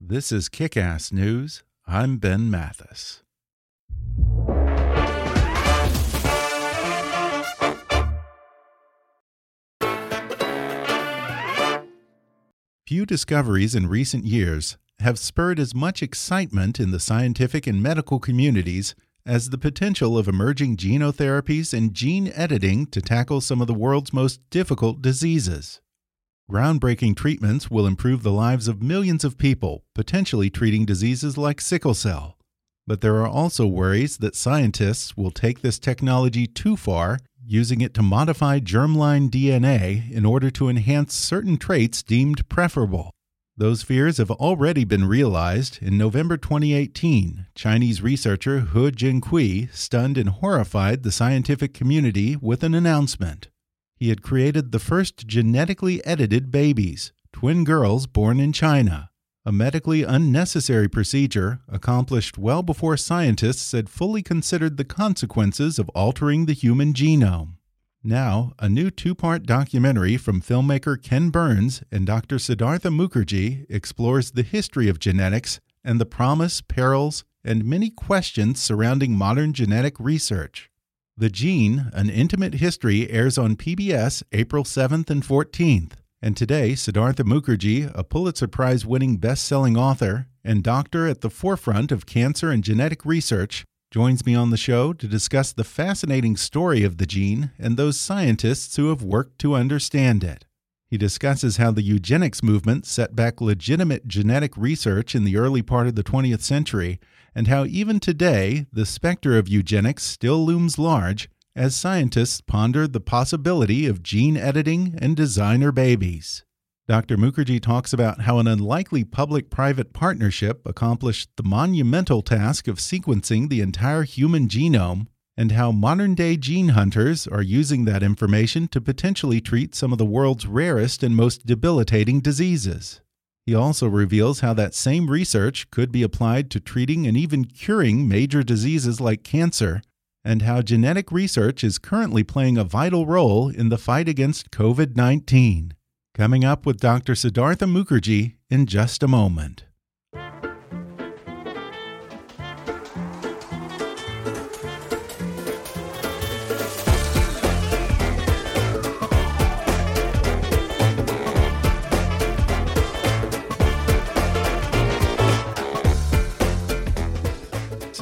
This is Kick Ass News. I'm Ben Mathis. Few discoveries in recent years have spurred as much excitement in the scientific and medical communities as the potential of emerging gene therapies and gene editing to tackle some of the world's most difficult diseases. Groundbreaking treatments will improve the lives of millions of people, potentially treating diseases like sickle cell. But there are also worries that scientists will take this technology too far, using it to modify germline DNA in order to enhance certain traits deemed preferable. Those fears have already been realized. In November 2018, Chinese researcher He Jiankui stunned and horrified the scientific community with an announcement. He had created the first genetically edited babies, twin girls born in China, a medically unnecessary procedure accomplished well before scientists had fully considered the consequences of altering the human genome. Now, a new two part documentary from filmmaker Ken Burns and Dr. Siddhartha Mukherjee explores the history of genetics and the promise, perils, and many questions surrounding modern genetic research. The Gene, An Intimate History airs on PBS April 7th and 14th. And today, Siddhartha Mukherjee, a Pulitzer Prize winning best selling author and doctor at the forefront of cancer and genetic research, joins me on the show to discuss the fascinating story of the gene and those scientists who have worked to understand it. He discusses how the eugenics movement set back legitimate genetic research in the early part of the 20th century and how even today the specter of eugenics still looms large as scientists ponder the possibility of gene editing and designer babies. Dr. Mukherjee talks about how an unlikely public private partnership accomplished the monumental task of sequencing the entire human genome, and how modern day gene hunters are using that information to potentially treat some of the world's rarest and most debilitating diseases. He also reveals how that same research could be applied to treating and even curing major diseases like cancer, and how genetic research is currently playing a vital role in the fight against COVID 19. Coming up with Dr. Siddhartha Mukherjee in just a moment.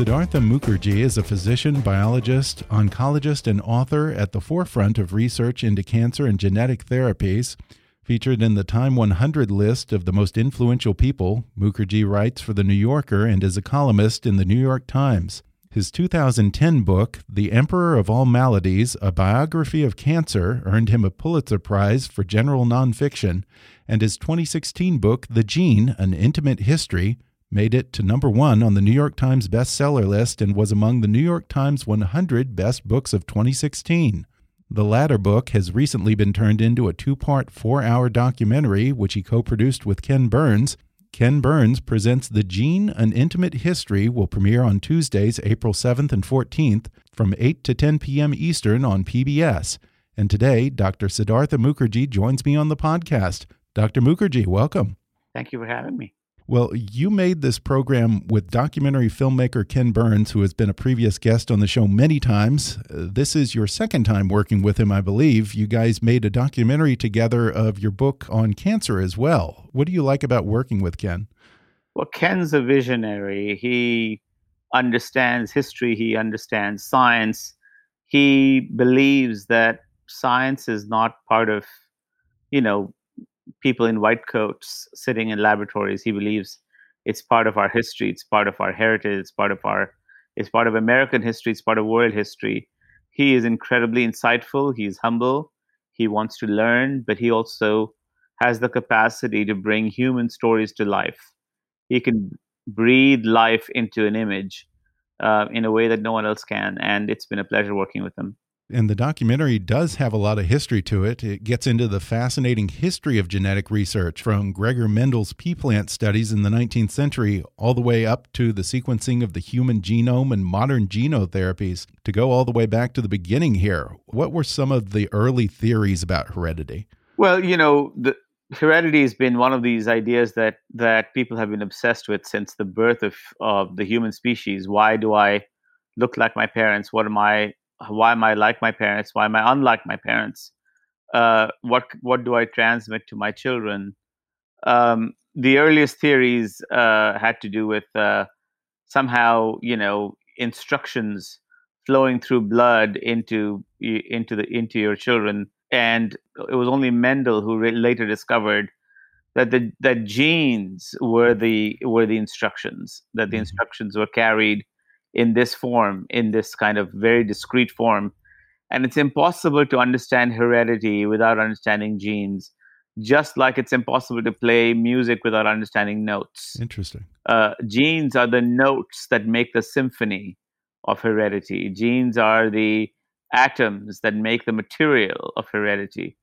Siddhartha Mukherjee is a physician, biologist, oncologist, and author at the forefront of research into cancer and genetic therapies. Featured in the Time 100 list of the most influential people, Mukherjee writes for The New Yorker and is a columnist in The New York Times. His 2010 book, The Emperor of All Maladies A Biography of Cancer, earned him a Pulitzer Prize for General Nonfiction, and his 2016 book, The Gene An Intimate History, made it to number one on the New York Times bestseller list and was among the New York Times 100 best books of 2016. The latter book has recently been turned into a two part, four hour documentary, which he co produced with Ken Burns. Ken Burns presents The Gene An Intimate History will premiere on Tuesdays, April 7th and 14th from 8 to 10 p.m. Eastern on PBS. And today, Dr. Siddhartha Mukherjee joins me on the podcast. Dr. Mukherjee, welcome. Thank you for having me. Well, you made this program with documentary filmmaker Ken Burns, who has been a previous guest on the show many times. Uh, this is your second time working with him, I believe. You guys made a documentary together of your book on cancer as well. What do you like about working with Ken? Well, Ken's a visionary. He understands history, he understands science. He believes that science is not part of, you know, people in white coats sitting in laboratories. He believes it's part of our history, it's part of our heritage, it's part of our it's part of American history, it's part of world history. He is incredibly insightful, he's humble, he wants to learn, but he also has the capacity to bring human stories to life. He can breathe life into an image uh, in a way that no one else can, and it's been a pleasure working with him. And the documentary does have a lot of history to it. It gets into the fascinating history of genetic research from Gregor Mendel's pea plant studies in the 19th century all the way up to the sequencing of the human genome and modern gene therapies to go all the way back to the beginning here. What were some of the early theories about heredity? Well, you know, the heredity has been one of these ideas that that people have been obsessed with since the birth of of the human species. Why do I look like my parents? What am I why am I like my parents? Why am I unlike my parents? Uh, what what do I transmit to my children? Um, the earliest theories uh, had to do with uh, somehow you know instructions flowing through blood into into the into your children, and it was only Mendel who re- later discovered that the that genes were the were the instructions that the mm-hmm. instructions were carried in this form, in this kind of very discrete form. And it's impossible to understand heredity without understanding genes, just like it's impossible to play music without understanding notes. Interesting. Uh, genes are the notes that make the symphony of heredity. Genes are the atoms that make the material of heredity.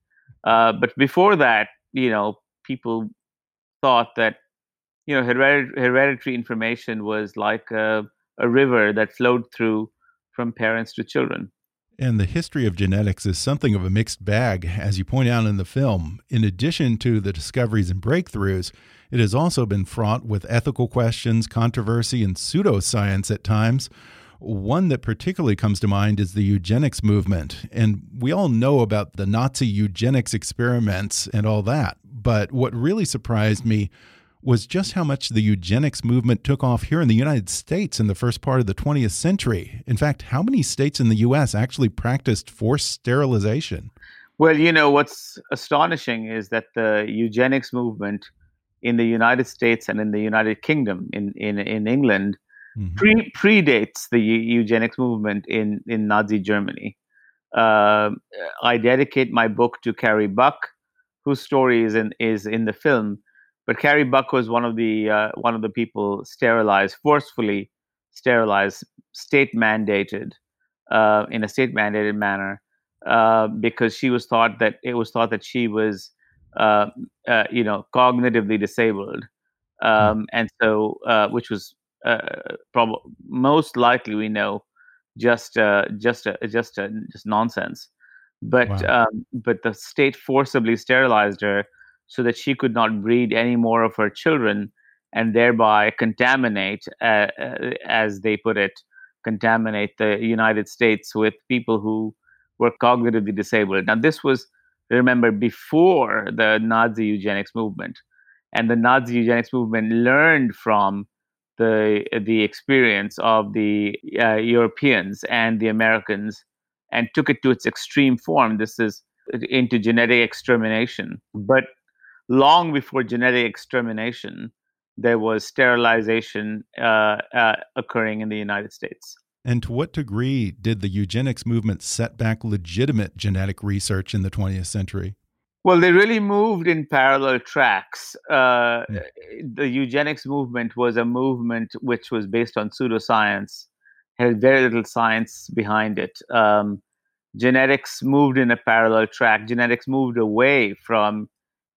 Uh, but before that, you know, people thought that, you know, hereditary, hereditary information was like a a river that flowed through from parents to children. And the history of genetics is something of a mixed bag, as you point out in the film. In addition to the discoveries and breakthroughs, it has also been fraught with ethical questions, controversy, and pseudoscience at times. One that particularly comes to mind is the eugenics movement. And we all know about the Nazi eugenics experiments and all that. But what really surprised me was just how much the eugenics movement took off here in the United States in the first part of the 20th century. In fact, how many states in the US actually practiced forced sterilization? Well, you know, what's astonishing is that the eugenics movement in the United States and in the United Kingdom, in, in, in England, mm-hmm. pre- predates the eugenics movement in, in Nazi Germany. Uh, I dedicate my book to Carrie Buck, whose story is in, is in the film but Carrie Buck was one of the uh, one of the people sterilized, forcefully sterilized, state mandated, uh, in a state mandated manner, uh, because she was thought that it was thought that she was, uh, uh, you know, cognitively disabled, hmm. um, and so uh, which was probably most likely we know just just just just nonsense, but wow. um, but the state forcibly sterilized her so that she could not breed any more of her children and thereby contaminate, uh, uh, as they put it, contaminate the United States with people who were cognitively disabled. Now, this was, remember, before the Nazi eugenics movement. And the Nazi eugenics movement learned from the, the experience of the uh, Europeans and the Americans and took it to its extreme form. This is into genetic extermination. But long before genetic extermination, there was sterilization uh, uh, occurring in the United States. And to what degree did the eugenics movement set back legitimate genetic research in the 20th century? Well, they really moved in parallel tracks. Uh, mm. The eugenics movement was a movement which was based on pseudoscience, had very little science behind it. Um, genetics moved in a parallel track. Genetics moved away from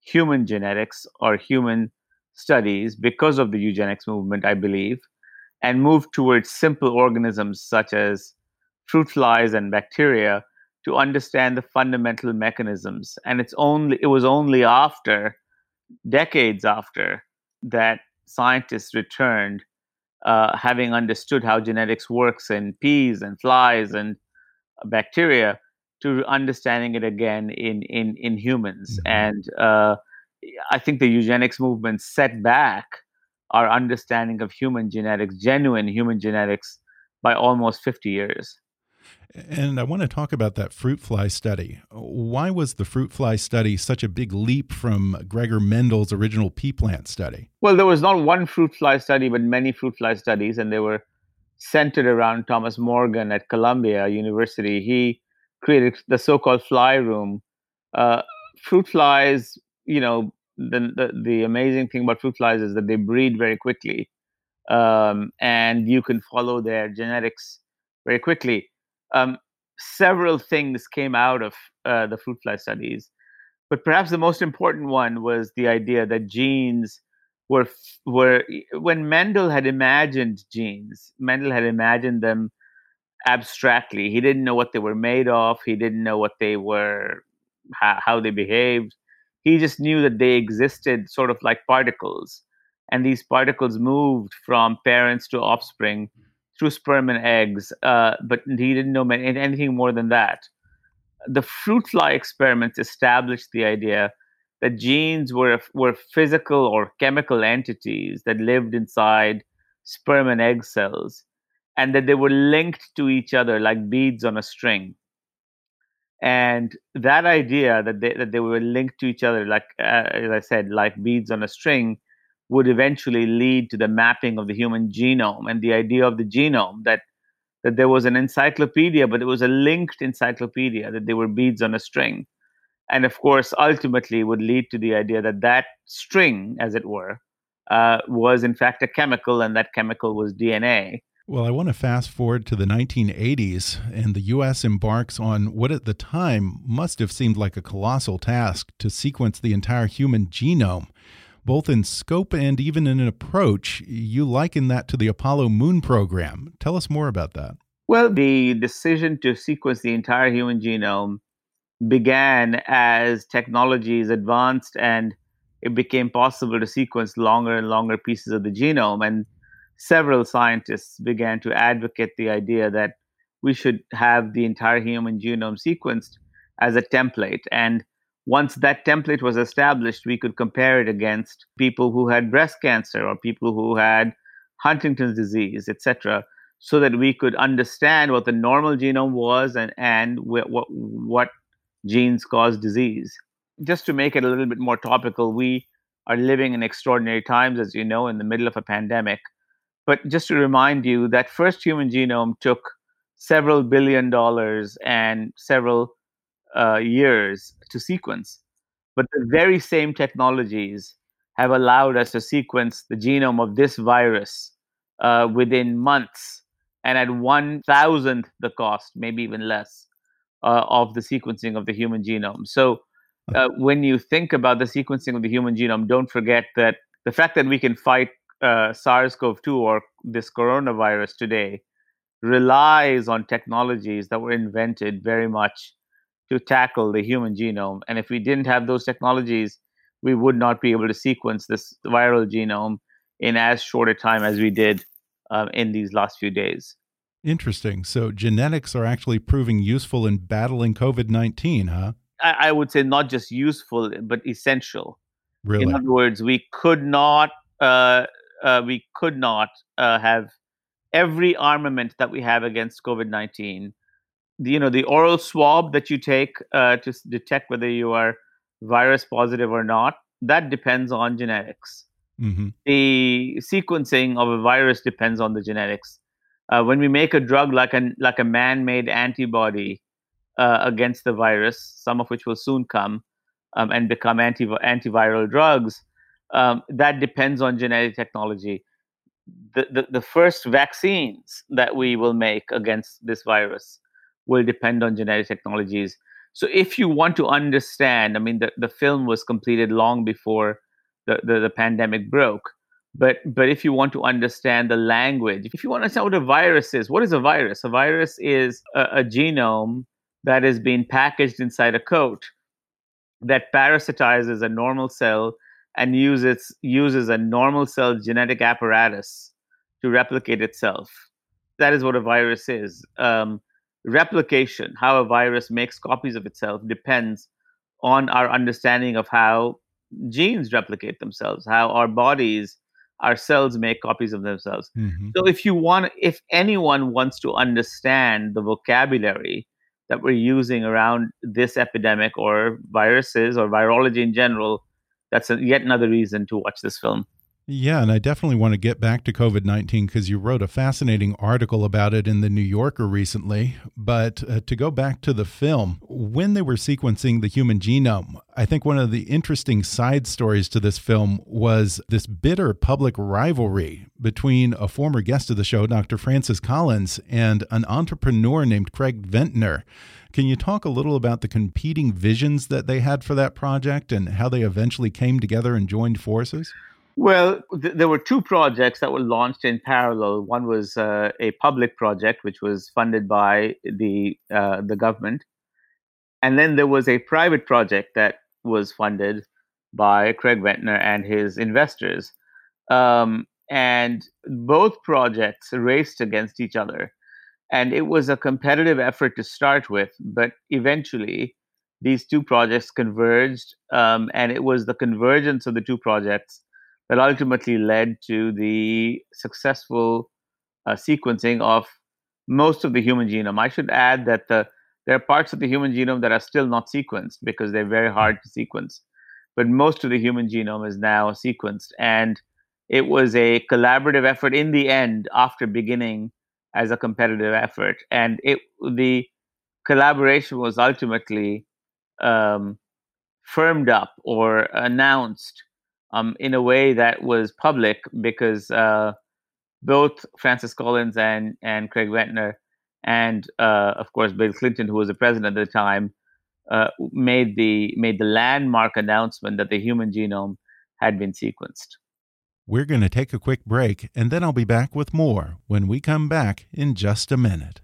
human genetics or human studies because of the eugenics movement, I believe, and moved towards simple organisms such as fruit flies and bacteria to understand the fundamental mechanisms. And it's only it was only after decades after that scientists returned, uh, having understood how genetics works in peas and flies and bacteria, to understanding it again in in in humans. Mm-hmm. And uh, I think the eugenics movement set back our understanding of human genetics, genuine human genetics, by almost 50 years. And I want to talk about that fruit fly study. Why was the fruit fly study such a big leap from Gregor Mendel's original pea plant study? Well, there was not one fruit fly study, but many fruit fly studies, and they were centered around Thomas Morgan at Columbia University. He created the so-called fly room. Uh, fruit flies, you know, the, the, the amazing thing about fruit flies is that they breed very quickly, um, and you can follow their genetics very quickly. Um, several things came out of uh, the fruit fly studies, but perhaps the most important one was the idea that genes were were when Mendel had imagined genes. Mendel had imagined them abstractly. He didn't know what they were made of. He didn't know what they were, how, how they behaved. He just knew that they existed sort of like particles. And these particles moved from parents to offspring through sperm and eggs, uh, but he didn't know anything more than that. The fruit fly experiments established the idea that genes were, were physical or chemical entities that lived inside sperm and egg cells and that they were linked to each other like beads on a string. And that idea that they, that they were linked to each other like uh, as i said like beads on a string would eventually lead to the mapping of the human genome and the idea of the genome that that there was an encyclopedia but it was a linked encyclopedia that they were beads on a string. And of course ultimately would lead to the idea that that string as it were uh, was in fact a chemical and that chemical was dna well, I want to fast forward to the 1980s, and the U.S. embarks on what at the time must have seemed like a colossal task to sequence the entire human genome. Both in scope and even in an approach, you liken that to the Apollo moon program. Tell us more about that. Well, the decision to sequence the entire human genome began as technologies advanced and it became possible to sequence longer and longer pieces of the genome. And several scientists began to advocate the idea that we should have the entire human genome sequenced as a template. And once that template was established, we could compare it against people who had breast cancer or people who had Huntington's disease, etc., so that we could understand what the normal genome was and, and what, what, what genes cause disease. Just to make it a little bit more topical, we are living in extraordinary times, as you know, in the middle of a pandemic. But just to remind you, that first human genome took several billion dollars and several uh, years to sequence. But the very same technologies have allowed us to sequence the genome of this virus uh, within months and at one thousandth the cost, maybe even less, uh, of the sequencing of the human genome. So uh, when you think about the sequencing of the human genome, don't forget that the fact that we can fight uh, SARS-CoV-2 or this coronavirus today relies on technologies that were invented very much to tackle the human genome. And if we didn't have those technologies, we would not be able to sequence this viral genome in as short a time as we did um, in these last few days. Interesting. So genetics are actually proving useful in battling COVID 19, huh? I, I, would say not just useful, but essential. Really? In other words, we could not uh, uh, we could not uh, have every armament that we have against COVID 19. You know, the oral swab that you take uh, to detect whether you are virus positive or not, that depends on genetics. Mm-hmm. The sequencing of a virus depends on the genetics. Uh, when we make a drug like a, like a man made antibody uh, against the virus, some of which will soon come um, and become anti- antiviral drugs, um, that depends on genetic technology. The, the, the first vaccines that we will make against this virus will depend on genetic technologies. So if you want to understand, I mean, the, the film was completed long before the, the, the pandemic broke. But but if you want to understand the language, if you want to understand what a virus is, what is a virus? A virus is a, a genome that is being packaged inside a coat that parasitizes a normal cell and uses uses a normal cell's genetic apparatus to replicate itself. That is what a virus is. Um, replication, how a virus makes copies of itself, depends on our understanding of how genes replicate themselves, how our bodies, our cells make copies of themselves. Mm-hmm. So if you want, if anyone wants to understand the vocabulary that we're using around this epidemic or viruses or virology in general, that's a, yet another reason to watch this film. Yeah, and I definitely want to get back to COVID 19 because you wrote a fascinating article about it in the New Yorker recently. But uh, to go back to the film, when they were sequencing the human genome, I think one of the interesting side stories to this film was this bitter public rivalry between a former guest of the show, Dr. Francis Collins, and an entrepreneur named Craig Venter. Can you talk a little about the competing visions that they had for that project and how they eventually came together and joined forces? Well, th- there were two projects that were launched in parallel. One was uh, a public project, which was funded by the uh, the government, and then there was a private project that was funded by Craig Venter and his investors. Um, and both projects raced against each other, and it was a competitive effort to start with. But eventually, these two projects converged, um, and it was the convergence of the two projects that ultimately led to the successful uh, sequencing of most of the human genome. I should add that the, there are parts of the human genome that are still not sequenced because they're very hard to sequence. But most of the human genome is now sequenced. And it was a collaborative effort in the end after beginning as a competitive effort. And it the collaboration was ultimately um, firmed up or announced um, in a way that was public because uh, both Francis Collins and and Craig Venter and uh, of course Bill Clinton, who was the president at the time, uh, made the made the landmark announcement that the human genome had been sequenced. We're going to take a quick break, and then I'll be back with more when we come back in just a minute.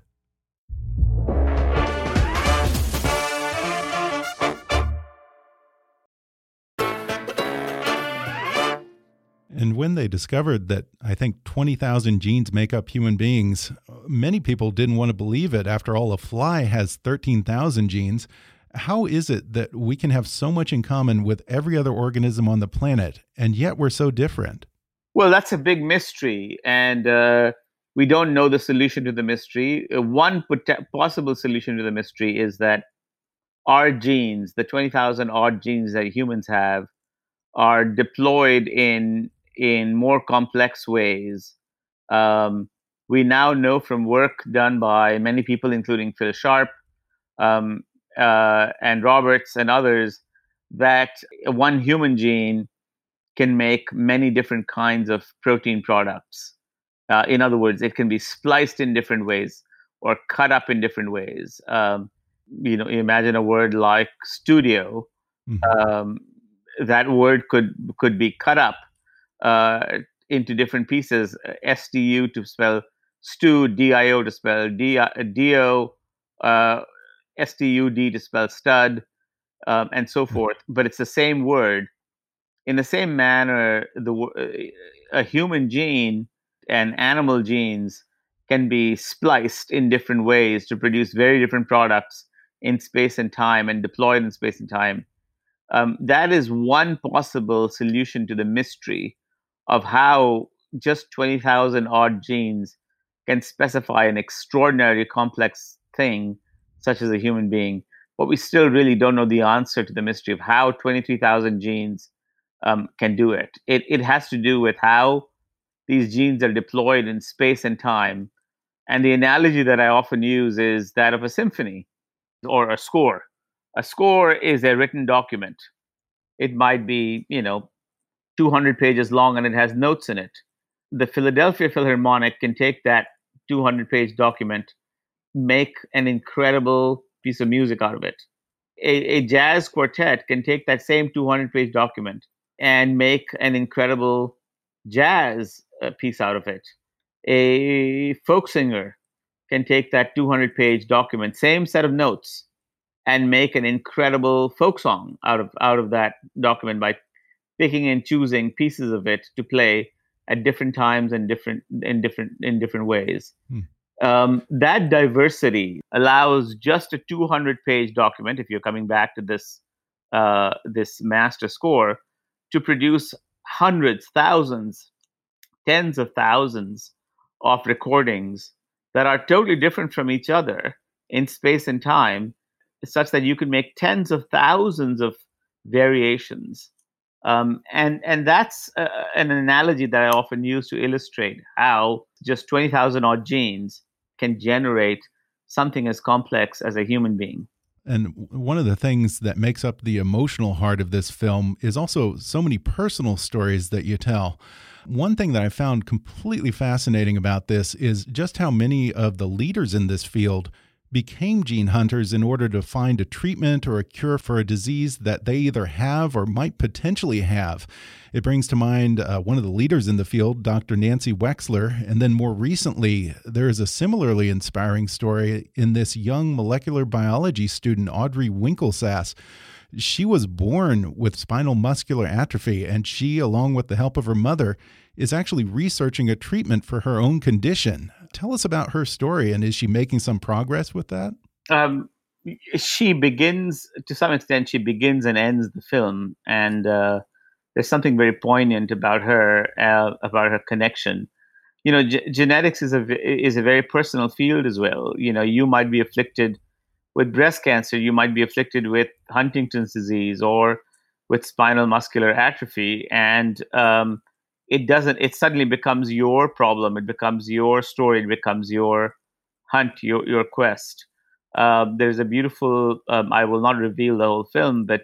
And when they discovered that I think 20,000 genes make up human beings, many people didn't want to believe it. After all, a fly has 13,000 genes. How is it that we can have so much in common with every other organism on the planet, and yet we're so different? Well, that's a big mystery, and uh, we don't know the solution to the mystery. Uh, one possible solution to the mystery is that our genes, the 20,000 odd genes that humans have, are deployed in in more complex ways. Um, we now know from work done by many people, including Phil Sharp um, uh, and Roberts and others, that one human gene can make many different kinds of protein products. Uh, in other words, it can be spliced in different ways or cut up in different ways. Um, you know, imagine a word like studio. Mm-hmm. Um, that word could could be cut up into different pieces. Uh, STU to spell stew, DIO to spell DO, uh, STUD to spell stud, um, and so hmm. forth. But it's the same word. In the same manner, the uh, a human gene and animal genes can be spliced in different ways to produce very different products in space and time and deployed in space and time. Um, that is one possible solution to the mystery of how just 20,000 odd genes can specify an extraordinarily complex thing, such as a human being. But we still really don't know the answer to the mystery of how 23,000 genes um, can do it. it. It has to do with how these genes are deployed in space and time. And the analogy that I often use is that of a symphony or a score. A score is a written document. It might be, you know, 200 pages long and it has notes in it. The Philadelphia Philharmonic can take that 200 page document, make an incredible piece of music out of it. A, a jazz quartet can take that same 200 page document and make an incredible jazz uh, piece out of it. A folk singer can take that 200 page document, same set of notes, and make an incredible folk song out of out of that document by picking and choosing pieces of it to play at different times and different in different in different ways. Hmm. Um, that diversity allows just a 200 page document if you're coming back to this uh, this master score to produce hundreds thousands tens of thousands of recordings that are totally different from each other in space and time such that you can make tens of thousands of variations um, and and that's uh, an analogy that I often use to illustrate how just twenty thousand odd genes can generate something as complex as a human being. And one of the things that makes up the emotional heart of this film is also so many personal stories that you tell. One thing that I found completely fascinating about this is just how many of the leaders in this field became gene hunters in order to find a treatment or a cure for a disease that they either have or might potentially have. It brings to mind uh, one of the leaders in the field, Dr. Nancy Wexler. And then more recently, there is a similarly inspiring story in this young molecular biology student, Audrey Winklesass. She was born with spinal muscular atrophy, and she, along with the help of her mother, is actually researching a treatment for her own condition. Tell us about her story, and is she making some progress with that? Um, she begins, to some extent, she begins and ends the film, and uh, there's something very poignant about her, uh, about her connection. You know, genetics is a is a very personal field as well. You know, you might be afflicted with breast cancer, you might be afflicted with Huntington's disease or with spinal muscular atrophy, and um, it doesn't it suddenly becomes your problem. It becomes your story. It becomes your hunt your your quest. Um, there's a beautiful um, i will not reveal the whole film but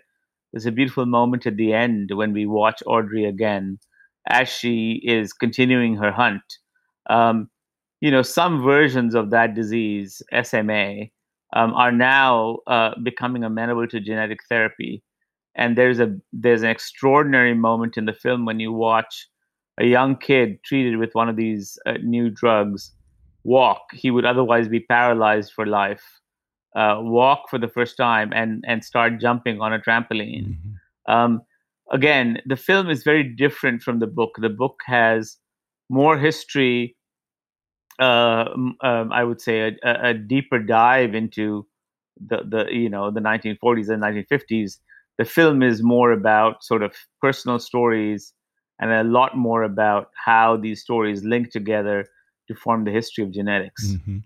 there's a beautiful moment at the end when we watch audrey again as she is continuing her hunt. Um, you know some versions of that disease sma um, are now uh, becoming amenable to genetic therapy. And there's a there's an extraordinary moment in the film when you watch a young kid treated with one of these uh, new drugs walk, he would otherwise be paralyzed for life. Uh, walk for the first time and and start jumping on a trampoline. Mm-hmm. Um, again, the film is very different from the book. The book has more history. Uh, um, I would say a, a, deeper dive into the the you know the 1940s and 1950s. The film is more about sort of personal stories and a lot more about how these stories link together to form the history of genetics. Mm -hmm.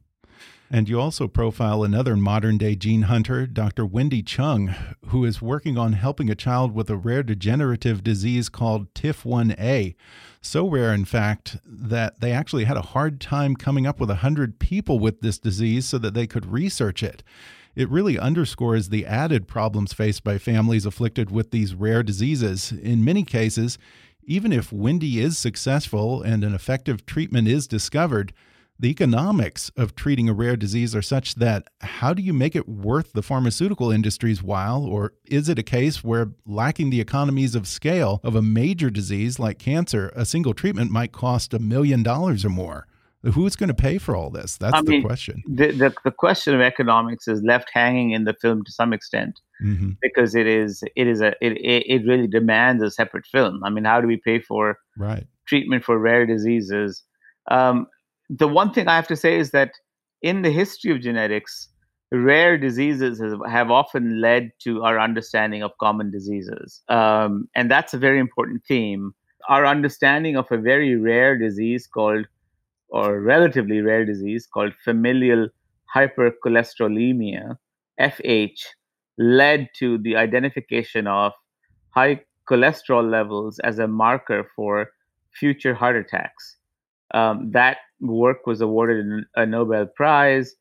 And you also profile another modern day gene hunter, Dr. Wendy Chung, who is working on helping a child with a rare degenerative disease called TIF1A. So rare, in fact, that they actually had a hard time coming up with 100 people with this disease so that they could research it. It really underscores the added problems faced by families afflicted with these rare diseases. In many cases, even if Wendy is successful and an effective treatment is discovered, the economics of treating a rare disease are such that how do you make it worth the pharmaceutical industry's while? Or is it a case where, lacking the economies of scale of a major disease like cancer, a single treatment might cost a million dollars or more? Who's going to pay for all this? That's I the mean, question. The, the, the question of economics is left hanging in the film to some extent mm-hmm. because it is it is a it, it really demands a separate film. I mean, how do we pay for right treatment for rare diseases? Um, the one thing I have to say is that in the history of genetics, rare diseases have often led to our understanding of common diseases, um, and that's a very important theme. Our understanding of a very rare disease called or relatively rare disease called familial hypercholesterolemia, FH, led to the identification of high cholesterol levels as a marker for future heart attacks. Um, that work was awarded a Nobel Prize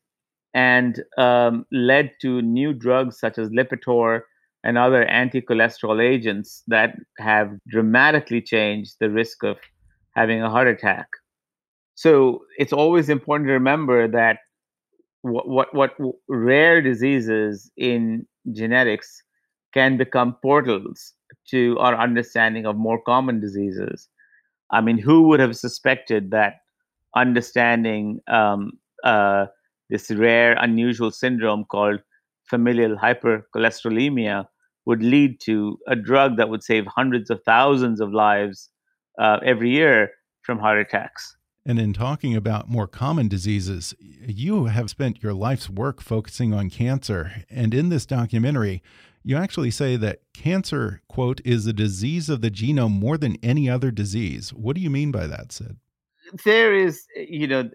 and um, led to new drugs such as Lipitor and other anti cholesterol agents that have dramatically changed the risk of having a heart attack. So it's always important to remember that what, what, what rare diseases in genetics can become portals to our understanding of more common diseases. I mean, who would have suspected that understanding um, uh, this rare, unusual syndrome called familial hypercholesterolemia would lead to a drug that would save hundreds of thousands of lives uh, every year from heart attacks. And in talking about more common diseases, you have spent your life's work focusing on cancer. And in this documentary, you actually say that cancer, quote, is a disease of the genome more than any other disease. What do you mean by that, Sid? There is, you know,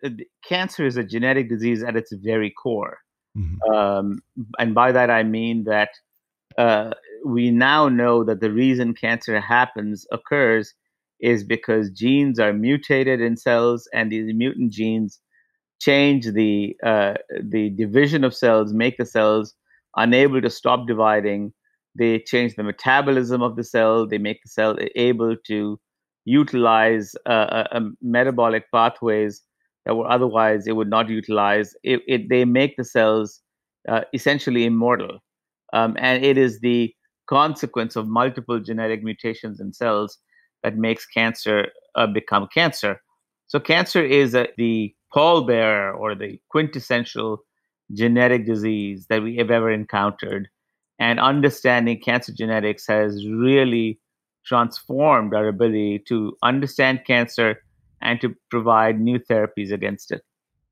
cancer is a genetic disease at its very core. Mm -hmm. um, and by that, I mean that uh, we now know that the reason cancer happens, occurs, is because genes are mutated in cells, and these mutant genes change the uh, the division of cells, make the cells unable to stop dividing. They change the metabolism of the cell. They make the cell able to utilize uh, uh, metabolic pathways that were otherwise it would not utilize. It, it they make the cells uh, essentially immortal, um, and it is the consequence of multiple genetic mutations in cells that makes cancer uh, become cancer. So cancer is a, the pallbearer or the quintessential genetic disease that we have ever encountered. And understanding cancer genetics has really transformed our ability to understand cancer and to provide new therapies against it.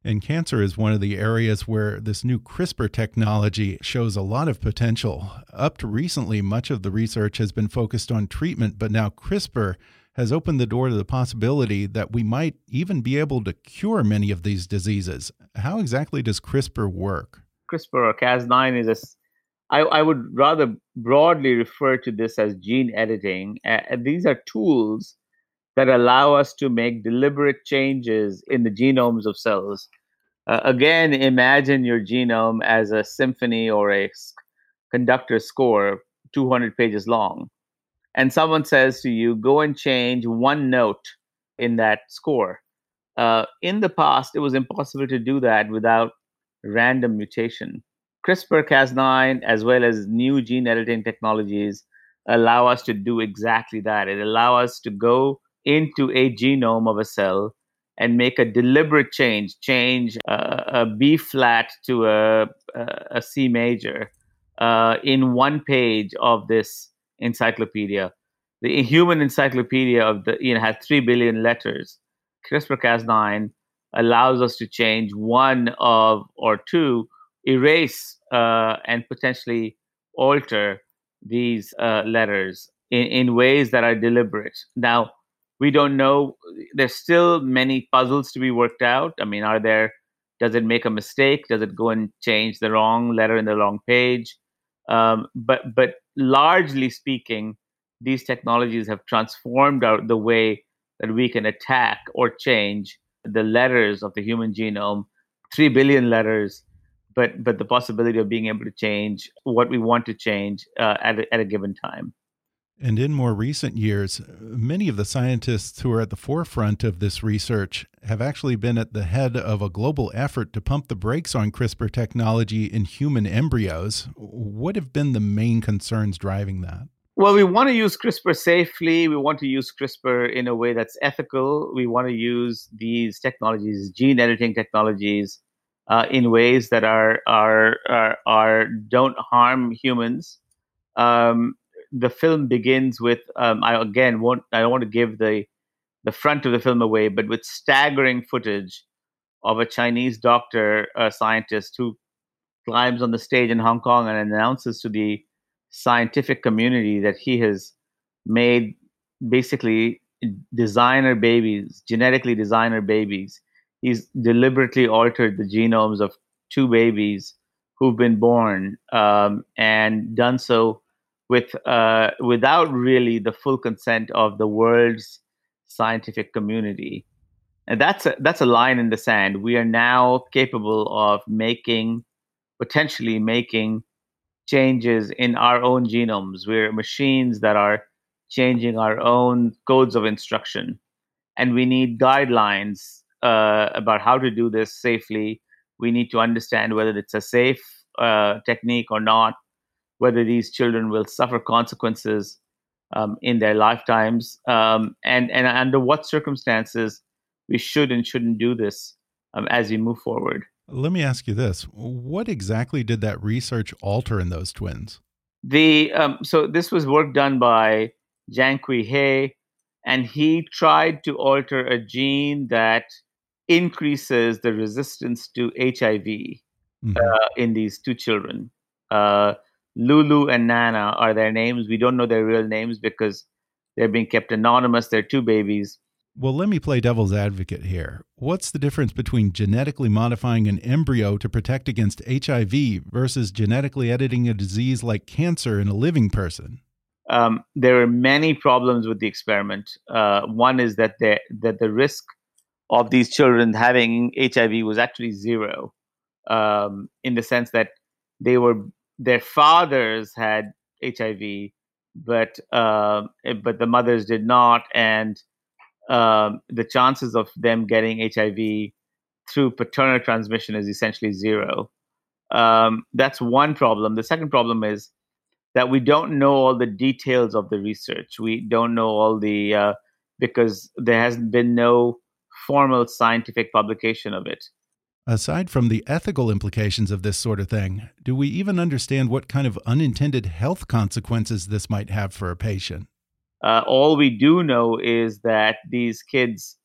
And cancer is one of the areas where this new CRISPR technology shows a lot of potential. Up to recently, much of the research has been focused on treatment, but now CRISPR has opened the door to the possibility that we might even be able to cure many of these diseases. How exactly does CRISPR work? CRISPR or Cas9 is a I, I would rather broadly refer to this as gene editing. Uh, these are tools that allow us to make deliberate changes in the genomes of cells. Uh, again, imagine your genome as a symphony or a conductor score 200 pages long. And someone says to you, go and change one note in that score. Uh, in the past, it was impossible to do that without random mutation. CRISPR Cas9, as well as new gene editing technologies, allow us to do exactly that. It allow us to go into a genome of a cell and make a deliberate change, change a B flat to a, a C major uh, in one page of this encyclopedia. The human encyclopedia of the you know has three billion letters. CRISPR-Cas9 allows us to change one of or two, erase uh, and potentially alter these uh, letters in, in ways that are deliberate. Now, we don't know. There's still many puzzles to be worked out. I mean are there does it make a mistake? Does it go and change the wrong letter in the wrong page? Um, but but largely speaking these technologies have transformed our, the way that we can attack or change the letters of the human genome 3 billion letters but but the possibility of being able to change what we want to change uh, at, a, at a given time and in more recent years, many of the scientists who are at the forefront of this research have actually been at the head of a global effort to pump the brakes on CRISPR technology in human embryos. What have been the main concerns driving that? Well, we want to use CRISPR safely. We want to use CRISPR in a way that's ethical. We want to use these technologies, gene editing technologies, uh, in ways that are are are, are don't harm humans. Um, the film begins with um, I again won't I don't want to give the the front of the film away, but with staggering footage of a Chinese doctor, scientist who climbs on the stage in Hong Kong and announces to the scientific community that he has made basically designer babies, genetically designer babies. He's deliberately altered the genomes of two babies who've been born um, and done so with uh, without really the full consent of the world's scientific community. And that's a, that's a line in the sand. We are now capable of making, potentially making changes in our own genomes. We're machines that are changing our own codes of instruction. And we need guidelines uh, about how to do this safely. We need to understand whether it's a safe uh, technique or not whether these children will suffer consequences um, in their lifetimes, um, and and under what circumstances we should and shouldn't do this um, as we move forward. Let me ask you this: What exactly did that research alter in those twins? The um, so this was work done by Jiankui He, and he tried to alter a gene that increases the resistance to HIV mm-hmm. uh, in these two children. Uh, Lulu and Nana are their names. We don't know their real names because they're being kept anonymous. They're two babies. Well, let me play devil's advocate here. What's the difference between genetically modifying an embryo to protect against HIV versus genetically editing a disease like cancer in a living person? Um, there are many problems with the experiment. Uh, one is that the, that the risk of these children having HIV was actually zero, um, in the sense that they were their fathers had HIV, but uh, but the mothers did not, and um, the chances of them getting HIV through paternal transmission is essentially zero. Um, that's one problem. The second problem is that we don't know all the details of the research. We don't know all the uh, because there hasn't been no formal scientific publication of it. Aside from the ethical implications of this sort of thing, do we even understand what kind of unintended health consequences this might have for a patient? Uh, all we do know is that these kids,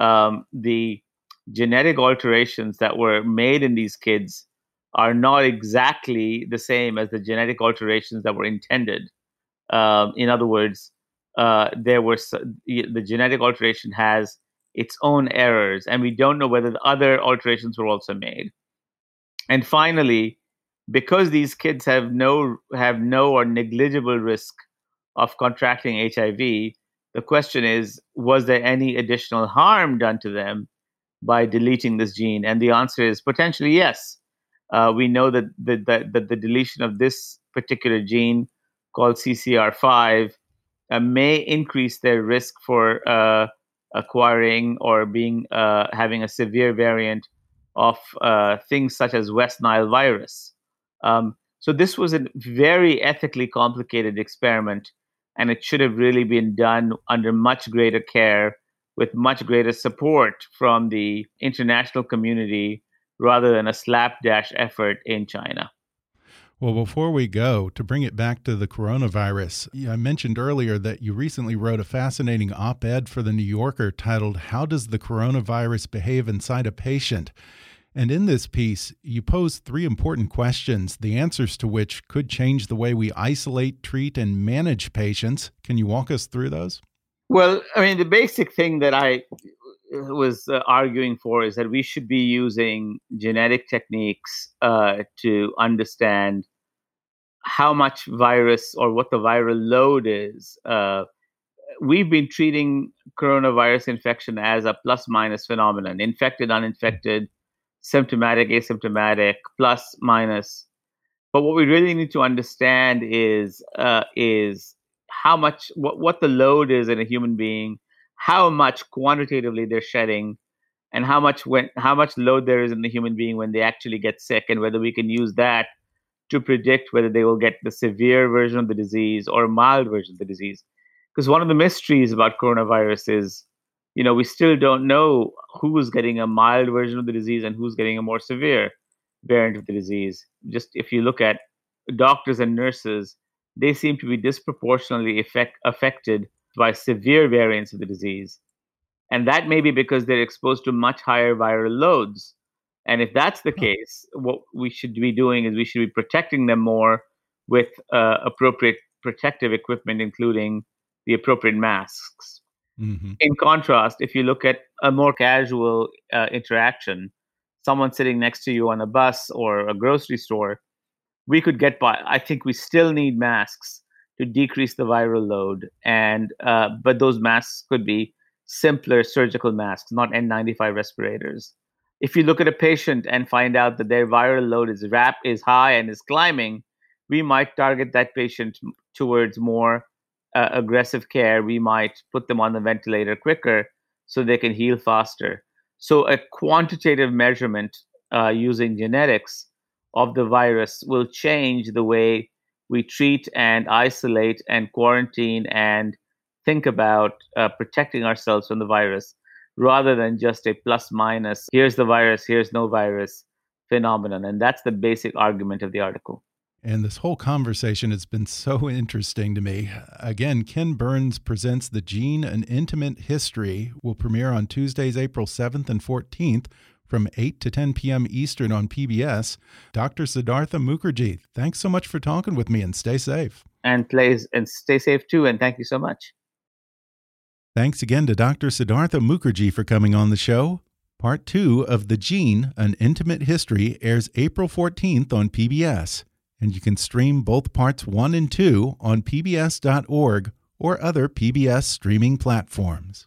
um, the genetic alterations that were made in these kids are not exactly the same as the genetic alterations that were intended. Um, in other words, uh, there were the genetic alteration has its own errors, and we don't know whether the other alterations were also made. And finally, because these kids have no have no or negligible risk of contracting HIV, the question is, was there any additional harm done to them by deleting this gene? And the answer is potentially yes. Uh, we know that the, that, that the deletion of this particular gene called CCR5 uh, may increase their risk for uh, acquiring or being uh, having a severe variant of uh, things such as West Nile virus. Um, so this was a very ethically complicated experiment and it should have really been done under much greater care with much greater support from the international community rather than a slapdash effort in China. Well, before we go, to bring it back to the coronavirus, I mentioned earlier that you recently wrote a fascinating op ed for the New Yorker titled, How Does the Coronavirus Behave Inside a Patient? And in this piece, you pose three important questions, the answers to which could change the way we isolate, treat, and manage patients. Can you walk us through those? Well, I mean, the basic thing that I was uh, arguing for is that we should be using genetic techniques uh, to understand how much virus or what the viral load is. Uh, we've been treating coronavirus infection as a plus minus phenomenon infected, uninfected symptomatic, asymptomatic, plus, minus. But what we really need to understand is uh, is how much what, what the load is in a human being, how much quantitatively they're shedding, and how much when how much load there is in the human being when they actually get sick, and whether we can use that to predict whether they will get the severe version of the disease or a mild version of the disease. Because one of the mysteries about coronavirus is you know, we still don't know who's getting a mild version of the disease and who's getting a more severe variant of the disease. Just if you look at doctors and nurses, they seem to be disproportionately effect, affected by severe variants of the disease. And that may be because they're exposed to much higher viral loads. And if that's the case, what we should be doing is we should be protecting them more with uh, appropriate protective equipment, including the appropriate masks. Mm-hmm. In contrast, if you look at a more casual uh, interaction, someone sitting next to you on a bus or a grocery store, we could get by. I think we still need masks to decrease the viral load, and uh, but those masks could be simpler surgical masks, not N95 respirators. If you look at a patient and find out that their viral load is rap is high and is climbing, we might target that patient towards more uh, aggressive care, we might put them on the ventilator quicker so they can heal faster. So, a quantitative measurement uh, using genetics of the virus will change the way we treat and isolate and quarantine and think about uh, protecting ourselves from the virus rather than just a plus minus, here's the virus, here's no virus phenomenon. And that's the basic argument of the article. And this whole conversation has been so interesting to me. Again, Ken Burns presents The Gene An Intimate History, will premiere on Tuesdays, April 7th and 14th from 8 to 10 p.m. Eastern on PBS. Dr. Siddhartha Mukherjee, thanks so much for talking with me and stay safe. And please, and stay safe too, and thank you so much. Thanks again to Dr. Siddhartha Mukherjee for coming on the show. Part 2 of The Gene An Intimate History airs April 14th on PBS and you can stream both parts 1 and 2 on pbs.org or other PBS streaming platforms.